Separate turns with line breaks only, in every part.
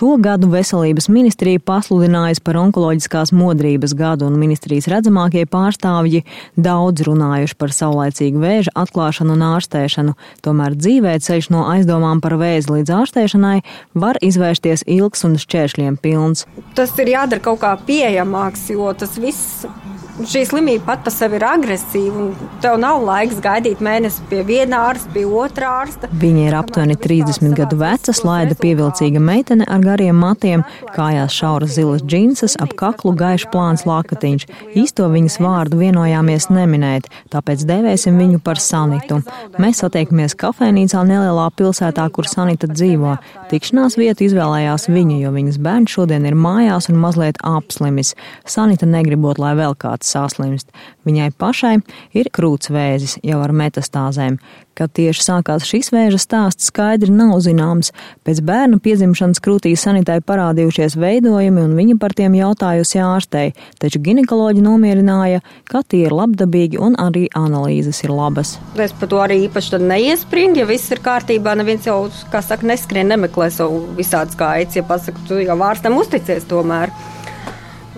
Šo gadu veselības ministrija pasludinājusi par onkoloģiskās modrības gadu, un ministrijas redzamākie pārstāvji daudz runājuši par saulēcīgu vēža atklāšanu un ārstēšanu. Tomēr dzīvē ceļš no aizdomām par vēzi līdz ārstēšanai var izvērsties ilgs un šķēršļiem pilns.
Tas ir jādara kaut kā pieejamāks, jo tas viss šī slimība pat par sevi ir agresīva. Tev nav laiks gaidīt mēnesi pie viena ārsta, pie otra ārsta.
Viņa ir aptuveni 30 gadu veca, slaida pievilcīga meitene ar gariem matiem, kājās šauras zilas džinsas, ap kaklu gaišs plāns lakatiņš. Īsto viņas vārdu vienojāmies neminēt, tāpēc dēvēsim viņu par Sanitu. Mēs satiekamies kafejnīcā nelielā pilsētā, kur Sanita dzīvo. Tikšanās vietu izvēlējās viņa, jo viņas bērns šodien ir mājās un mazliet apslimis. Sanita negribot, lai vēl kāds saslimst. Viņai pašai ir krūts vēzis jau ar metastāzēm. Kad tieši sākās šis vēža stāsts, skaidri nav zināms. Pēc bērna piedzimšanas krūtī sanitai parādījušies veidojumi, un viņa par tiem jautājusi ārstei, taču ginekoloģi nomierināja, ka tie ir labdabīgi un arī analīzes ir labas.
Es par to arī īpaši neiespringu, ja viss ir kārtībā, neviens jau, kā saka, neskrien, nemeklē savu visādas gaitas, ja pasaka, tu jau ārstam uzticies tomēr.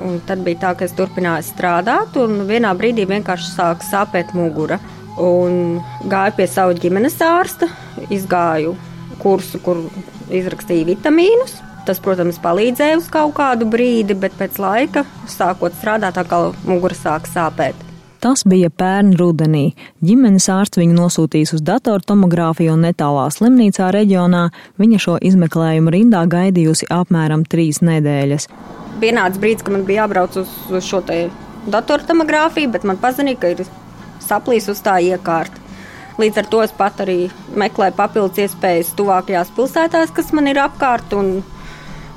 Un tad bija tā, ka es turpināju strādāt, un vienā brīdī vienkārši sāka sāpēt mugura. Un gāju pie sava ģimenes ārsta, izgāju kursu, kur izrakstīja vitamīnus. Tas, protams, palīdzēja uz kaut kādu brīdi, bet pēc laika, sākot strādāt, atkal mugura sāka sāpēt.
Tas bija pērn rudenī. Ģimenes ārsts viņu nosūtījis uz datortomogrāfiju un netālā slimnīcā reģionā. Viņa šo izmeklējumu rindā gaidījusi apmēram trīs nedēļas
pienāca brīdis, kad man bija jābrauc uz, uz šo datortomogrāfiju, bet man paziņoja, ka ir saplīs uz tā iekārta. Līdz ar to es pat arī meklēju papildus iespējas tuvākajās pilsētās, kas man ir apkārt. Un,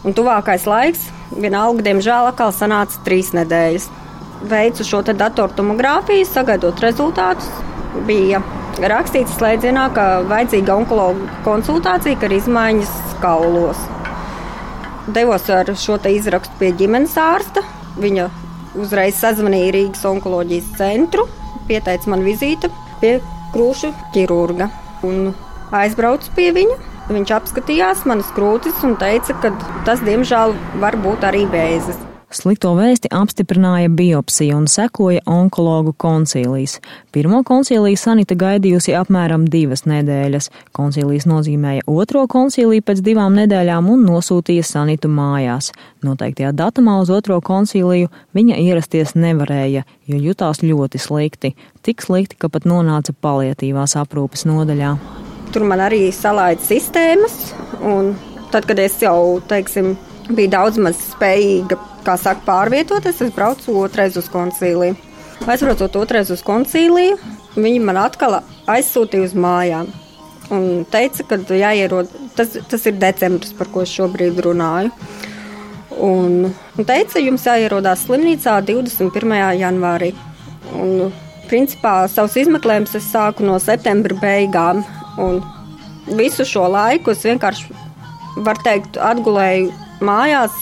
un tuvākais laiks, vienalga, diemžēl, atkal sanāca trīs nedēļas. Veicu šo datortomogrāfiju, sagaidot rezultātus. Bija rakstīts slēdzienā, ka vajadzīga onkologa konsultācija, ka ir izmaiņas kaulos devos ar šo izrakstu pie ģimenes ārsta. Viņa uzreiz sazvanīja Rīgas onkoloģijas centru, pieteica man vizīti pie krūšu ķirurga un aizbraucu pie viņa. Viņš apskatījās manas krūtis un teica, ka tas, diemžēl, var būt arī vēzis.
Slikto vēsti apstiprināja biopsija un sekoja onkologu koncīlijas. Pirmo koncīliju Sanita gaidījusi apmēram divas nedēļas. Koncīlijas nozīmēja otro koncīliju pēc divām nedēļām un nosūtīja Sanitu mājās. Noteiktajā datumā uz otro koncīliju viņa ierasties nevarēja, jo jutās ļoti slikti. Tik slikti, ka pat nonāca palietīvās aprūpes nodaļā.
Tur man arī salaida sistēmas, un tad, kad es jau, teiksim, biju daudz maz spējīga kā saka, pārvietoties, es braucu otrais uz koncīliju. Aizbraucot otrais uz koncīliju, viņi man atkal aizsūtīja uz mājām. Un teica, ka jāierod, tas, tas ir decembris, par ko es šobrīd runāju. Un, un teica, jums jāierodās slimnīcā 21. janvārī. Un, principā savus izmeklējumus es sāku no septembra beigām. Un visu šo laiku es vienkārši, var teikt, atgulēju mājās,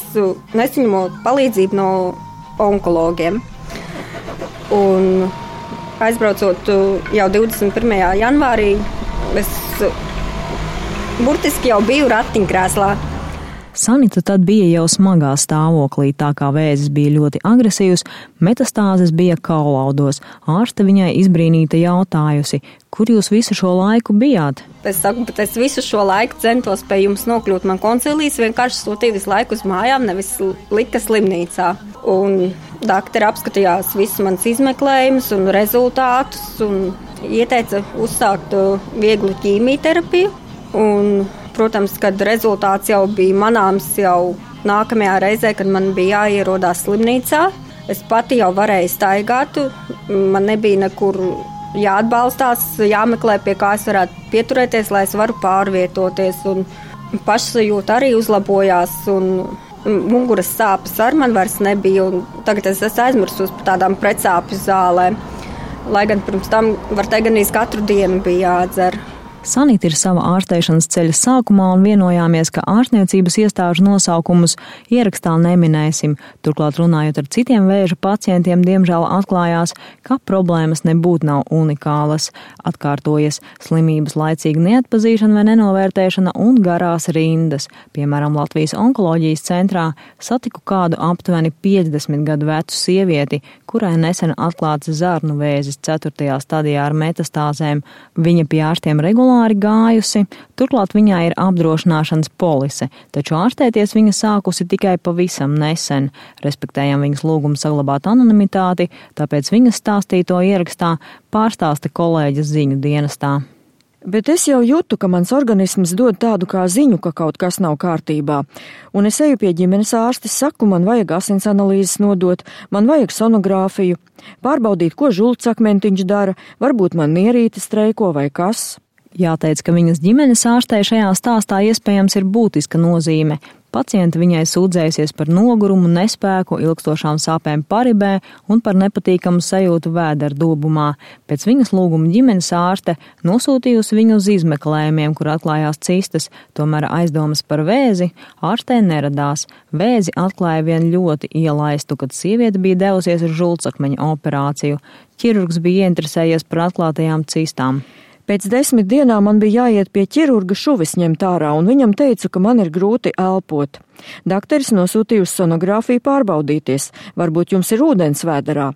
nesaņemot palīdzību no onkologiem. Un aizbraucot jau 21. janvārī, es burtiski jau biju ratiņkrēslā.
Sanita tad bija jau smagā stāvoklī, tā kā vēzis bija ļoti agresīvs, metastāzes bija kaulaudos. Ārste viņai izbrīnīta jautājusi, kur jūs visu šo laiku bijāt?
Es saku, bet es visu šo laiku centos pie jums nokļūt. Man koncilijas vienkārši sūtīja visu laiku uz mājām, nevis lika slimnīcā. Un doktori apskatījās visus manus izmeklējumus un rezultātus un ieteica uzsākt uh, vieglu ķīmijterapiju. Un Protams, kad rezultāts jau bija manāms jau nākamajā reizē, kad man bija jāierodās slimnīcā. Es pati jau varēju staigāt, man nebija nekur jāatbalstās, jāmeklē, pie kā es varētu pieturēties, lai es varu pārvietoties. Un pašsajūta arī uzlabojās. Muguras sāpes ar man vairs nebija. Tagad es esmu aizmirsus par tādām pretsāpju zālēm. Lai gan pirms tam, var teikt, gan katru dienu bija jādzer.
Sanita ir sava ārstēšanas ceļa sākumā un vienojāmies, ka ārstniecības iestāžu nosaukumus ierakstā neminēsim. Turklāt runājot ar citiem vēža pacientiem, diemžēl atklājās, ka problēmas nebūtu nav unikālas. Atkārtojas slimības laicīga neatpazīšana vai nenovērtēšana un garās rindas. Piemēram, Latvijas onkoloģijas centrā satiku kādu aptuveni 50 gadu vecu sievieti, kurai nesen atklāts zarnu vēzis 4. stadijā ar metastāzēm. Viņa pie ārstiem regulāri regulāri gājusi, turklāt viņai ir apdrošināšanas polise, taču ārstēties viņa sākusi tikai pavisam nesen. Respektējam viņas lūgumu saglabāt anonimitāti, tāpēc viņas stāstīto ierakstā pārstāsta kolēģis ziņu dienestā.
Bet es jau jūtu, ka mans organisms dod tādu kā ziņu, ka kaut kas nav kārtībā. Un es eju pie ģimenes ārstes, saku, man vajag asins analīzes nodot, man vajag sonogrāfiju, pārbaudīt, ko žulcakmentiņš dara, varbūt man mierīte streiko vai kas.
Jāteic, ka viņas ģimenes ārstē šajā stāstā iespējams ir būtiska nozīme. Pacienti viņai sūdzējusies par nogurumu, nespēku, ilgstošām sāpēm paribē un par nepatīkamu sajūtu vēdera dobumā. Pēc viņas lūguma ģimenes ārste nosūtījusi viņu uz izmeklējumiem, kur atklājās cistas, tomēr aizdomas par vēzi ārstē neradās. Vēzi atklāja vien ļoti ielaistu, kad sieviete bija devusies uz žulcakmeņa operāciju. Ķirurgs bija ieinteresējies par atklātajām cistām.
Pēc desmit dienām man bija jāiet pie ķirurga šuvis ņemt ārā, un viņam teicu, ka man ir grūti elpot. Dakteris nosūtīja uz sonogrāfiju pārbaudīties, varbūt jums ir ūdens vēderā.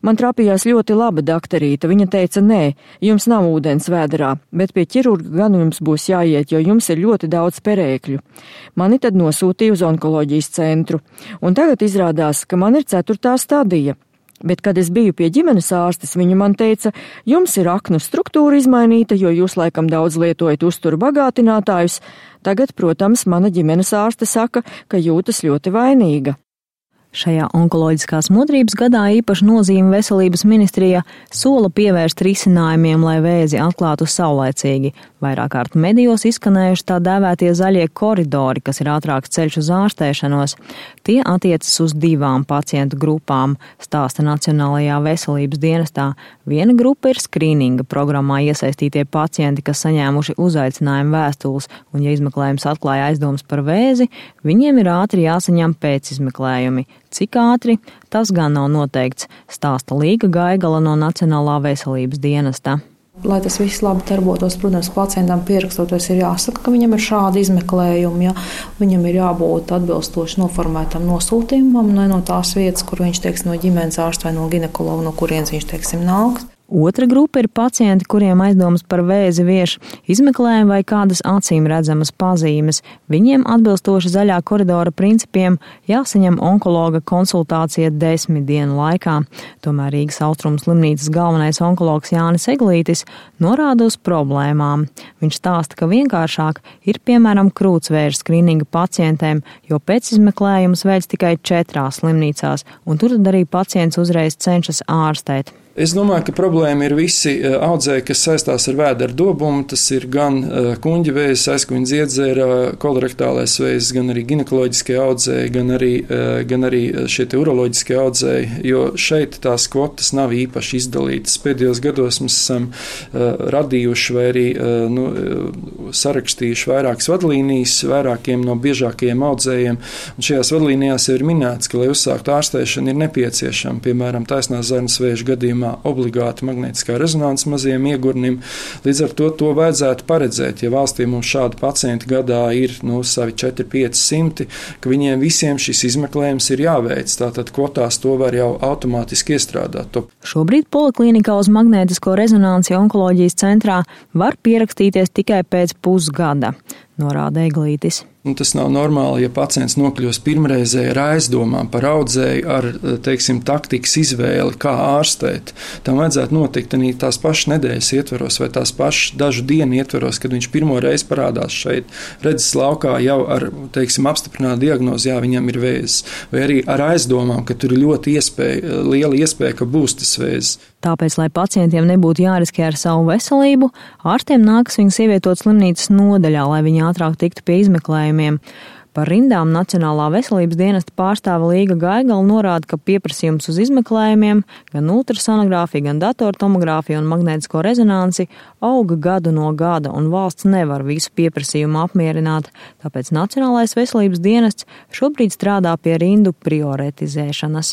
Man trapījās ļoti laba dakterīte, viņa teica, nē, jums nav ūdens vēderā, bet pie ķirurga gan jums būs jāiet, jo jums ir ļoti daudz perēkļu. Mani tad nosūtīja uz onkoloģijas centru, un tagad izrādās, ka man ir ceturtā stadija. Bet, kad es biju pie ģimenes ārstes, viņa man teica, jums ir aknu struktūra izmainīta, jo jūs laikam daudz lietojat uzturu bagātinātājus. Tagad, protams, mana ģimenes ārste saka, ka jūtas ļoti vainīga.
Šajā onkoloģiskās modrības gadā īpaši nozīme veselības ministrija sola pievērst risinājumiem, lai vēzi atklātu saulēcīgi. Vairāk kārt medijos izskanējuši tā dēvētie zaļie koridori, kas ir ātrāks ceļš uz ārstēšanos. Tie attiecas uz divām pacientu grupām, stāsta Nacionālajā veselības dienestā. Viena grupa ir skrīninga programmā iesaistītie pacienti, kas saņēmuši uzaicinājumu vēstules, un ja izmeklējums atklāja aizdomas par vēzi, viņiem ir ātri jāsaņem pēcizmeklējumi. Cik ātri, tas gan nav noteikts, stāsta Līga Gaigala no Nacionālā veselības dienesta.
Lai tas viss labi darbotos, protams, pacientam pierakstoties ir jāsaka, ka viņam ir šādi izmeklējumi. Ja? Viņam ir jābūt atbilstoši noformētam nosūtījumam ne no tās vietas, kur viņš teiks, no ģimenes ārsta vai no ginekologa, no kurienes viņš teiksim, nāks.
Otra grupa ir pacienti, kuriem aizdomas par vēzi vieš izmeklējumu vai kādas acīm redzamas pazīmes. Viņiem atbilstoši zaļā koridora principiem jāsaņem onkologa konsultācija desmit dienu laikā. Tomēr Rīgas austrumu slimnīcas galvenais onkologs Jānis Eglītis norāda uz problēmām. Viņš stāsta, ka vienkāršāk ir piemēram krūtsvēža skrīninga pacientiem, jo pēc izmeklējums veids tikai četrās slimnīcās, un tur tad arī pacients uzreiz cenšas ārstēt.
Es domāju, ka problēma ir visi eh, audzēji, kas saistās ar vēdera dobumu. Tas ir gan eh, kuģa vēzis, aizkuņa dziedzera, kolorektālais vēzis, gan arī ginekoloģiskie audzēji, gan arī, eh, gan arī šie uroloģiskie audzēji, jo šeit tās kvotas nav īpaši izdalītas. Pēdējos gados mēs esam radījuši vai arī nu, sarakstījuši vairākas vadlīnijas vairākiem no biežākajiem audzējiem. Un šajās vadlīnijās ir minēts, ka, lai uzsāktu ārstēšanu, ir nepieciešama, piemēram, taisnās zarnas vēža gadījumā gadījumā obligāti magnētiskā rezonanse maziem iegurnim. Līdz ar to to vajadzētu paredzēt. Ja valstī mums šādi pacienti gadā ir nu, savi 4-500, ka viņiem visiem šis izmeklējums ir jāveic. Tātad kvotās to var jau automātiski iestrādāt. To.
Šobrīd poliklinikā uz magnētisko rezonanci onkoloģijas centrā var pierakstīties tikai pēc pusgada, norāda Eglītis.
Un nu, tas nav normāli, ja pacients nokļūst pirmreizē ar aizdomām par audzēju, ar teiksim, taktikas izvēli, kā ārstēt. Tam vajadzētu notikt arī tās pašas nedēļas ietvaros, vai tās pašas dažu dienu ietvaros, kad viņš pirmo reizi parādās šeit, redzes laukā jau ar teiksim, apstiprinātu diagnozi, jā, viņam ir vēzis, vai arī ar aizdomām, ka tur ir ļoti iespēja, liela iespēja, ka būs tas vēzis.
Tāpēc, lai pacientiem nebūtu jāriskē ar savu veselību, ārstiem nākas viņus ievietot slimnīcas nodaļā, lai viņi ātrāk tiktu pie izmeklējumiem. Par rindām Nacionālā veselības dienesta pārstāve Līga Gaigala norāda, ka pieprasījums uz izmeklējumiem, gan ultrasonogrāfiju, gan datortomogrāfiju un magnētisko rezonanci auga gadu no gada, un valsts nevar visu pieprasījumu apmierināt, tāpēc Nacionālais veselības dienests šobrīd strādā pie rindu prioritizēšanas.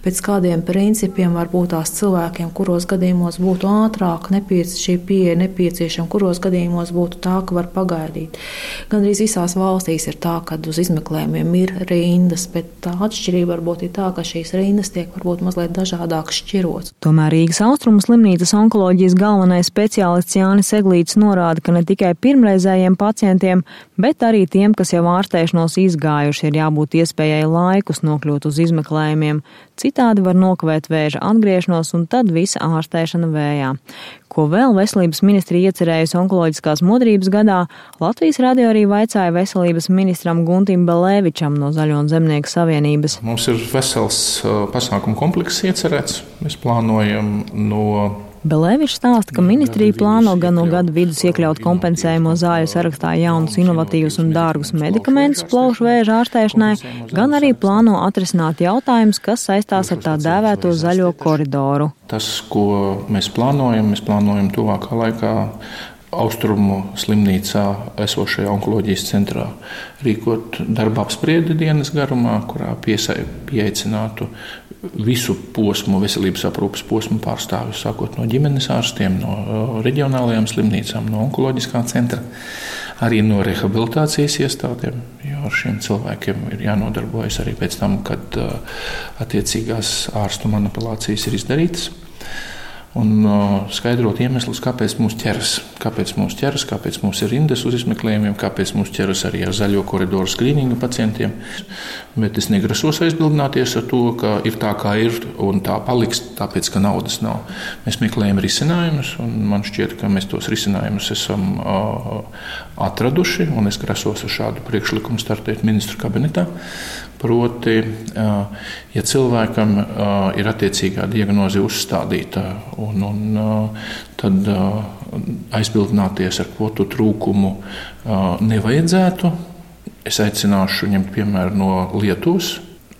Pēc kādiem principiem varbūt tās cilvēkiem, kuros gadījumos būtu ātrāk nepiec šī pieeja nepieciešama, kuros gadījumos būtu tā, ka var pagaidīt. Gan arī visās valstīs ir tā, ka uz izmeklējumiem ir rindas, bet tā atšķirība varbūt ir tā, ka šīs rindas tiek varbūt mazliet dažādāk šķirots.
Tomēr Rīgas austrumu slimnīcas onkoloģijas galvenais speciālists Jānis Eglīts norāda, ka ne tikai pirmreizējiem pacientiem, bet arī tiem, kas jau ārstēšanos izgājuši, ir jābūt iespējai laikus nokļūt uz izmeklējumiem. Citādi var nokavēt vēža atgriešanos un tad visa ārstēšana vējā. Ko vēl veselības ministrija iecerējusi onkoloģiskās modrības gadā, Latvijas radio arī vaicāja veselības ministram Guntim Belēvičam no Zaļo un Zemnieku savienības.
Mums ir vesels pasākumu komplekss iecerēts. Mēs plānojam no
Belēvičs stāsta, ka ministrija plāno gan no gada vidus iekļaut kompensējumu zāļu sarakstā jaunus, inovatīvus un dārgus medikamentus plaušu vēža ārstēšanai, gan arī plāno atrisināt jautājumus, kas saistās ar tā dēvēto zaļo koridoru.
Tas, ko mēs plānojam, mēs plānojam tuvākā laikā Austrumu slimnīcā esošajā onkoloģijas centrā rīkot darba apspriedi dienas garumā, kurā pieaicinātu visu posmu, veselības aprūpas posmu pārstāvjus, sākot no ģimenes ārstiem, no reģionālajām slimnīcām, no onkoloģiskā centra, arī no rehabilitācijas iestādēm. Jo ar šiem cilvēkiem ir jānodarbojas arī pēc tam, kad attiecīgās ārstu manipulācijas ir izdarītas un uh, skaidrot iemeslus, kāpēc mūs ķeras, kāpēc mūs ķeras, kāpēc mums ir rindas uz izmeklējumiem, kāpēc mūs ķeras arī ar zaļo koridoru skrīningu pacientiem. Bet es negrasos aizbildināties ar to, ka ir tā, kā ir, un tā paliks, tāpēc, ka naudas nav. Mēs meklējam risinājumus, un man šķiet, ka mēs tos risinājumus esam uh, atraduši, un es grasos ar šādu priekšlikumu startēt ministru kabinetā. Proti, ja cilvēkam ir attiecīgā diagnoze uzstādīta, un, un, tad aizbildināties ar kvotu trūkumu nevajadzētu. Es aicināšu ņemt piemēru no Lietuvas.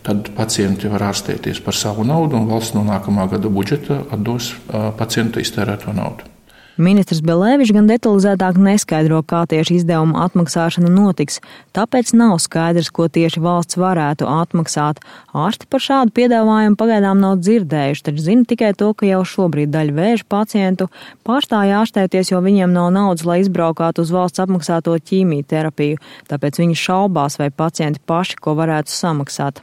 Tad pacienti var ārstēties par savu naudu, un valsts no nākamā gada budžeta atdos pacienta iztērēto naudu.
Ministrs Belēvičs gan detalizētāk neskaidro, kā tieši izdevuma atmaksāšana notiks, tāpēc nav skaidrs, ko tieši valsts varētu atmaksāt. Ārsti par šādu piedāvājumu pagaidām nav dzirdējuši, taču zina tikai to, ka jau šobrīd daļa vēža pacientu pārstāja ārstēties, jo viņiem nav naudas, lai izbraukātu uz valsts apmaksāto ķīmijterapiju, tāpēc viņi šaubās, vai pacienti paši ko varētu samaksāt.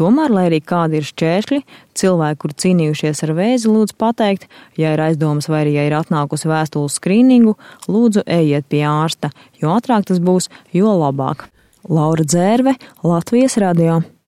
Tomēr, lai arī kādi ir šķēršļi, cilvēki, kur cīnījušies ar vēzi, lūdzu pateikt, ja ir aizdomas vai arī ja ir atnākusi vēstule skrīningu, lūdzu ejiet pie ārsta, jo ātrāk tas būs, jo labāk. Laura Dzērve, Latvijas radio.